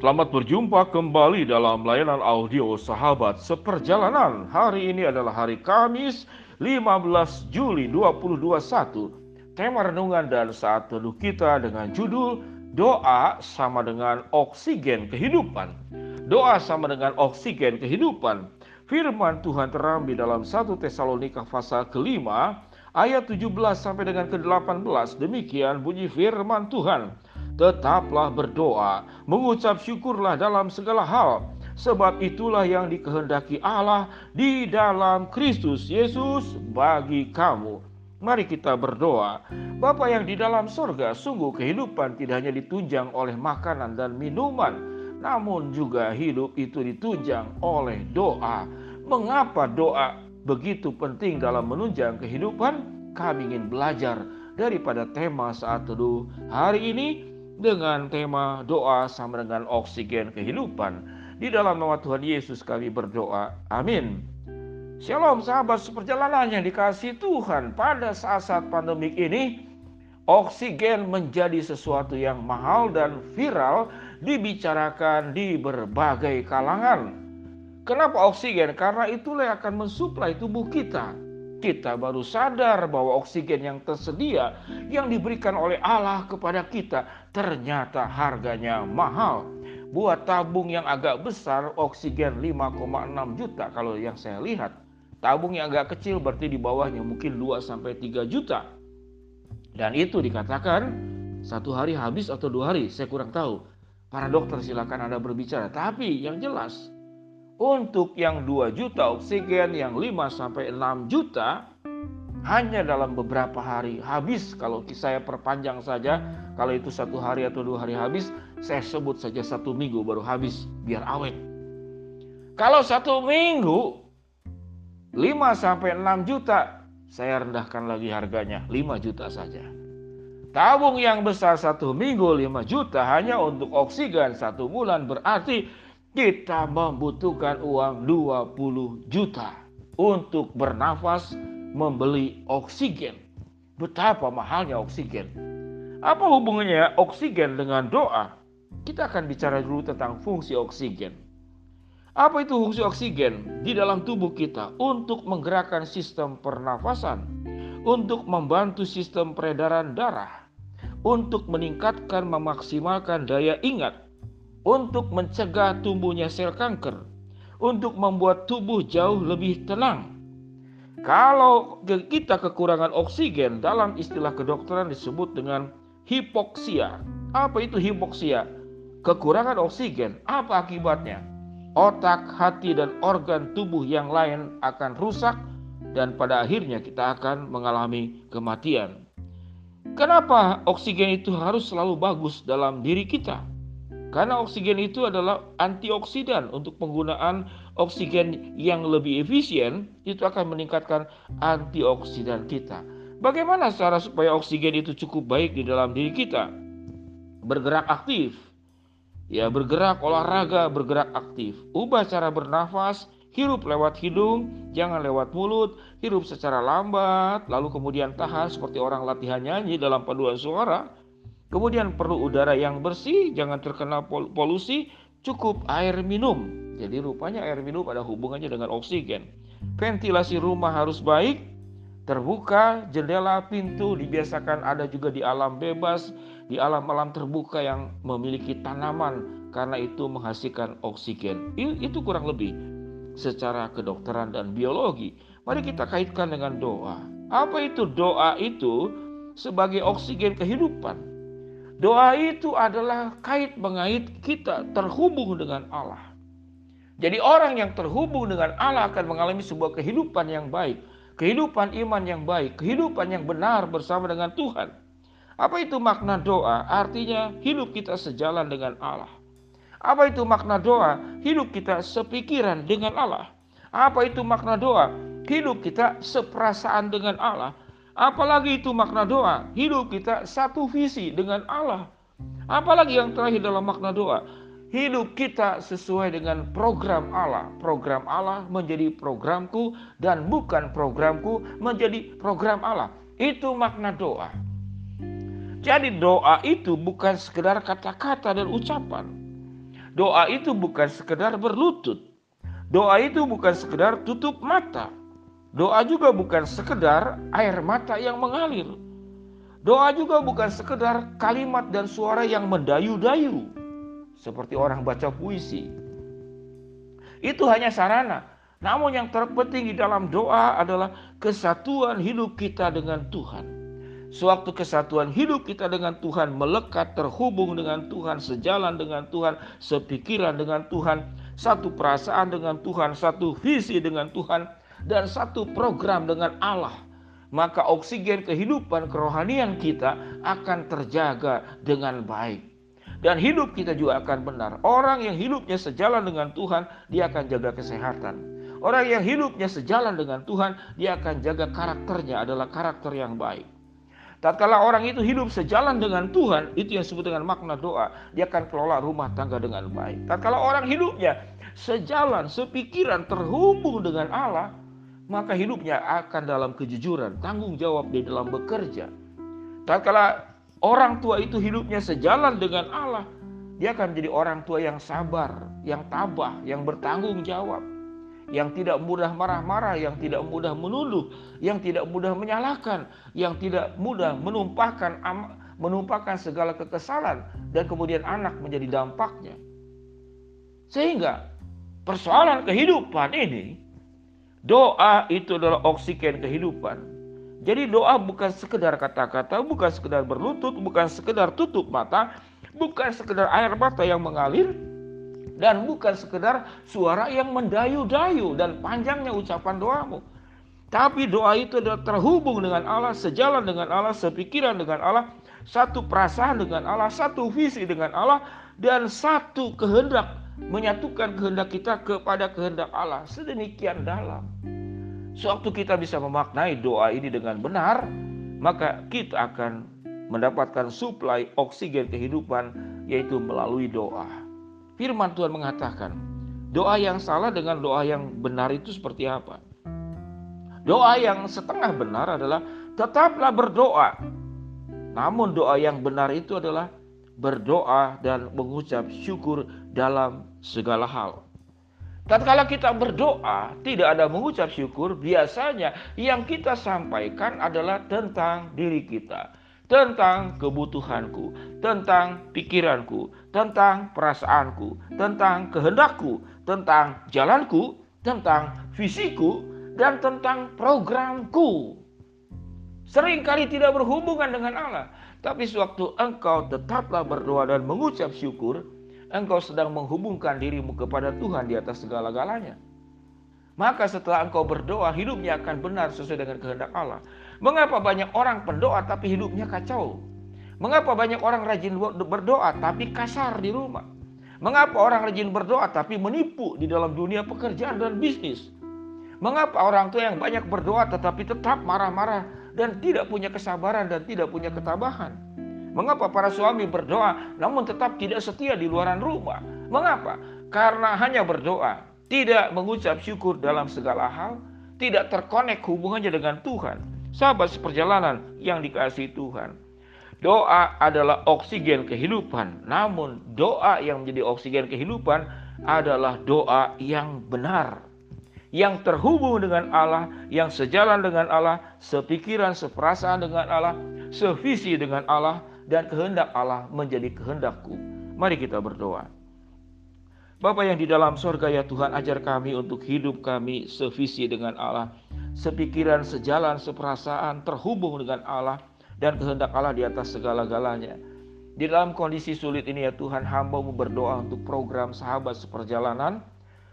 Selamat berjumpa kembali dalam layanan audio Sahabat Seperjalanan. Hari ini adalah hari Kamis 15 Juli 2021. Tema renungan dan saat teduh kita dengan judul Doa sama dengan oksigen kehidupan. Doa sama dengan oksigen kehidupan. Firman Tuhan terambil dalam 1 Tesalonika pasal kelima ayat 17 sampai dengan ke-18. Demikian bunyi firman Tuhan tetaplah berdoa, mengucap syukurlah dalam segala hal, sebab itulah yang dikehendaki Allah di dalam Kristus Yesus bagi kamu. Mari kita berdoa. Bapa yang di dalam sorga, sungguh kehidupan tidak hanya ditunjang oleh makanan dan minuman, namun juga hidup itu ditunjang oleh doa. Mengapa doa begitu penting dalam menunjang kehidupan? Kami ingin belajar daripada tema saat teduh hari ini dengan tema doa sama dengan oksigen kehidupan. Di dalam nama Tuhan Yesus kami berdoa. Amin. Shalom sahabat seperjalanan yang dikasih Tuhan pada saat-saat pandemik ini oksigen menjadi sesuatu yang mahal dan viral dibicarakan di berbagai kalangan. Kenapa oksigen? Karena itulah yang akan mensuplai tubuh kita kita baru sadar bahwa oksigen yang tersedia yang diberikan oleh Allah kepada kita ternyata harganya mahal. Buat tabung yang agak besar oksigen 5,6 juta kalau yang saya lihat. Tabung yang agak kecil berarti di bawahnya mungkin 2 sampai 3 juta. Dan itu dikatakan satu hari habis atau dua hari, saya kurang tahu. Para dokter silakan Anda berbicara. Tapi yang jelas untuk yang 2 juta oksigen, yang 5 sampai 6 juta hanya dalam beberapa hari habis. Kalau saya perpanjang saja, kalau itu satu hari atau dua hari habis, saya sebut saja satu minggu baru habis, biar awet. Kalau satu minggu 5 sampai 6 juta, saya rendahkan lagi harganya 5 juta saja. Tabung yang besar satu minggu 5 juta hanya untuk oksigen satu bulan berarti kita membutuhkan uang 20 juta untuk bernafas membeli oksigen. Betapa mahalnya oksigen. Apa hubungannya oksigen dengan doa? Kita akan bicara dulu tentang fungsi oksigen. Apa itu fungsi oksigen di dalam tubuh kita untuk menggerakkan sistem pernafasan, untuk membantu sistem peredaran darah, untuk meningkatkan memaksimalkan daya ingat, untuk mencegah tumbuhnya sel kanker, untuk membuat tubuh jauh lebih tenang. Kalau kita kekurangan oksigen dalam istilah kedokteran disebut dengan hipoksia. Apa itu hipoksia? Kekurangan oksigen. Apa akibatnya? Otak, hati, dan organ tubuh yang lain akan rusak dan pada akhirnya kita akan mengalami kematian. Kenapa oksigen itu harus selalu bagus dalam diri kita? Karena oksigen itu adalah antioksidan untuk penggunaan oksigen yang lebih efisien itu akan meningkatkan antioksidan kita. Bagaimana cara supaya oksigen itu cukup baik di dalam diri kita? Bergerak aktif. Ya, bergerak olahraga, bergerak aktif. Ubah cara bernafas, hirup lewat hidung, jangan lewat mulut, hirup secara lambat, lalu kemudian tahan seperti orang latihan nyanyi dalam paduan suara Kemudian perlu udara yang bersih, jangan terkena polusi, cukup air minum. Jadi rupanya air minum ada hubungannya dengan oksigen. Ventilasi rumah harus baik, terbuka, jendela, pintu dibiasakan ada juga di alam bebas, di alam-alam terbuka yang memiliki tanaman karena itu menghasilkan oksigen. Itu kurang lebih secara kedokteran dan biologi. Mari kita kaitkan dengan doa. Apa itu doa itu sebagai oksigen kehidupan? Doa itu adalah kait mengait kita terhubung dengan Allah. Jadi orang yang terhubung dengan Allah akan mengalami sebuah kehidupan yang baik, kehidupan iman yang baik, kehidupan yang benar bersama dengan Tuhan. Apa itu makna doa? Artinya hidup kita sejalan dengan Allah. Apa itu makna doa? Hidup kita sepikiran dengan Allah. Apa itu makna doa? Hidup kita seperasaan dengan Allah. Apalagi itu makna doa, hidup kita satu visi dengan Allah. Apalagi yang terakhir dalam makna doa, hidup kita sesuai dengan program Allah. Program Allah menjadi programku dan bukan programku menjadi program Allah. Itu makna doa. Jadi doa itu bukan sekedar kata-kata dan ucapan. Doa itu bukan sekedar berlutut. Doa itu bukan sekedar tutup mata. Doa juga bukan sekedar air mata yang mengalir. Doa juga bukan sekedar kalimat dan suara yang mendayu-dayu. Seperti orang baca puisi. Itu hanya sarana. Namun yang terpenting di dalam doa adalah kesatuan hidup kita dengan Tuhan. Sewaktu kesatuan hidup kita dengan Tuhan melekat terhubung dengan Tuhan, sejalan dengan Tuhan, sepikiran dengan Tuhan, satu perasaan dengan Tuhan, satu visi dengan Tuhan, dan satu program dengan Allah. Maka oksigen kehidupan kerohanian kita akan terjaga dengan baik. Dan hidup kita juga akan benar. Orang yang hidupnya sejalan dengan Tuhan, dia akan jaga kesehatan. Orang yang hidupnya sejalan dengan Tuhan, dia akan jaga karakternya adalah karakter yang baik. Tatkala orang itu hidup sejalan dengan Tuhan, itu yang disebut dengan makna doa. Dia akan kelola rumah tangga dengan baik. Tatkala orang hidupnya sejalan, sepikiran, terhubung dengan Allah, maka hidupnya akan dalam kejujuran, tanggung jawab di dalam bekerja. Tatkala orang tua itu hidupnya sejalan dengan Allah, dia akan menjadi orang tua yang sabar, yang tabah, yang bertanggung jawab yang tidak mudah marah-marah, yang tidak mudah menuduh, yang tidak mudah menyalahkan, yang tidak mudah menumpahkan menumpahkan segala kekesalan dan kemudian anak menjadi dampaknya. Sehingga persoalan kehidupan ini doa itu adalah oksigen kehidupan. Jadi doa bukan sekedar kata-kata, bukan sekedar berlutut, bukan sekedar tutup mata, bukan sekedar air mata yang mengalir, dan bukan sekedar suara yang mendayu-dayu dan panjangnya ucapan doamu. Tapi doa itu adalah terhubung dengan Allah, sejalan dengan Allah, sepikiran dengan Allah, satu perasaan dengan Allah, satu visi dengan Allah, dan satu kehendak menyatukan kehendak kita kepada kehendak Allah sedemikian dalam. Sewaktu kita bisa memaknai doa ini dengan benar, maka kita akan mendapatkan suplai oksigen kehidupan yaitu melalui doa. Firman Tuhan mengatakan, doa yang salah dengan doa yang benar itu seperti apa? Doa yang setengah benar adalah tetaplah berdoa. Namun doa yang benar itu adalah berdoa dan mengucap syukur dalam segala hal. Tatkala kita berdoa, tidak ada mengucap syukur, biasanya yang kita sampaikan adalah tentang diri kita tentang kebutuhanku, tentang pikiranku, tentang perasaanku, tentang kehendakku, tentang jalanku, tentang visiku, dan tentang programku. Seringkali tidak berhubungan dengan Allah, tapi sewaktu engkau tetaplah berdoa dan mengucap syukur, engkau sedang menghubungkan dirimu kepada Tuhan di atas segala-galanya. Maka setelah engkau berdoa, hidupnya akan benar sesuai dengan kehendak Allah. Mengapa banyak orang pendoa tapi hidupnya kacau? Mengapa banyak orang rajin berdoa tapi kasar di rumah? Mengapa orang rajin berdoa tapi menipu di dalam dunia pekerjaan dan bisnis? Mengapa orang tua yang banyak berdoa tetapi tetap marah-marah dan tidak punya kesabaran dan tidak punya ketabahan? Mengapa para suami berdoa namun tetap tidak setia di luaran rumah? Mengapa? Karena hanya berdoa, tidak mengucap syukur dalam segala hal, tidak terkonek hubungannya dengan Tuhan Sahabat seperjalanan yang dikasih Tuhan. Doa adalah oksigen kehidupan. Namun doa yang menjadi oksigen kehidupan adalah doa yang benar. Yang terhubung dengan Allah, yang sejalan dengan Allah, sepikiran, seperasaan dengan Allah, sevisi dengan Allah, dan kehendak Allah menjadi kehendakku. Mari kita berdoa. Bapak yang di dalam sorga ya Tuhan ajar kami untuk hidup kami sevisi dengan Allah sepikiran, sejalan, seperasaan, terhubung dengan Allah dan kehendak Allah di atas segala-galanya. Di dalam kondisi sulit ini ya Tuhan hamba berdoa untuk program sahabat seperjalanan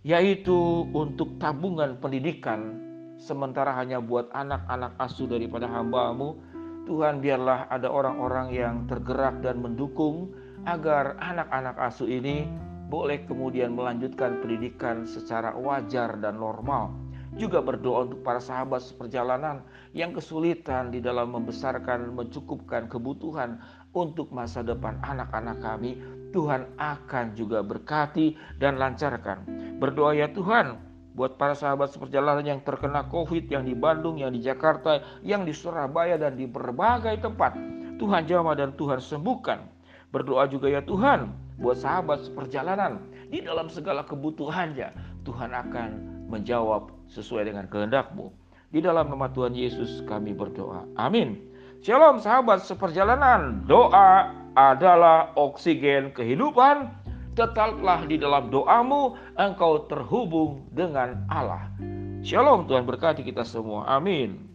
yaitu untuk tabungan pendidikan sementara hanya buat anak-anak asuh daripada hambamu Tuhan biarlah ada orang-orang yang tergerak dan mendukung agar anak-anak asuh ini boleh kemudian melanjutkan pendidikan secara wajar dan normal juga berdoa untuk para sahabat seperjalanan yang kesulitan di dalam membesarkan, mencukupkan kebutuhan untuk masa depan anak-anak kami. Tuhan akan juga berkati dan lancarkan. Berdoa ya Tuhan, buat para sahabat seperjalanan yang terkena COVID, yang di Bandung, yang di Jakarta, yang di Surabaya, dan di berbagai tempat. Tuhan jamah dan Tuhan sembuhkan. Berdoa juga ya Tuhan buat sahabat seperjalanan di dalam segala kebutuhannya. Tuhan akan menjawab sesuai dengan kehendakmu. Di dalam nama Tuhan Yesus kami berdoa. Amin. Shalom sahabat seperjalanan. Doa adalah oksigen kehidupan. Tetaplah di dalam doamu engkau terhubung dengan Allah. Shalom Tuhan berkati kita semua. Amin.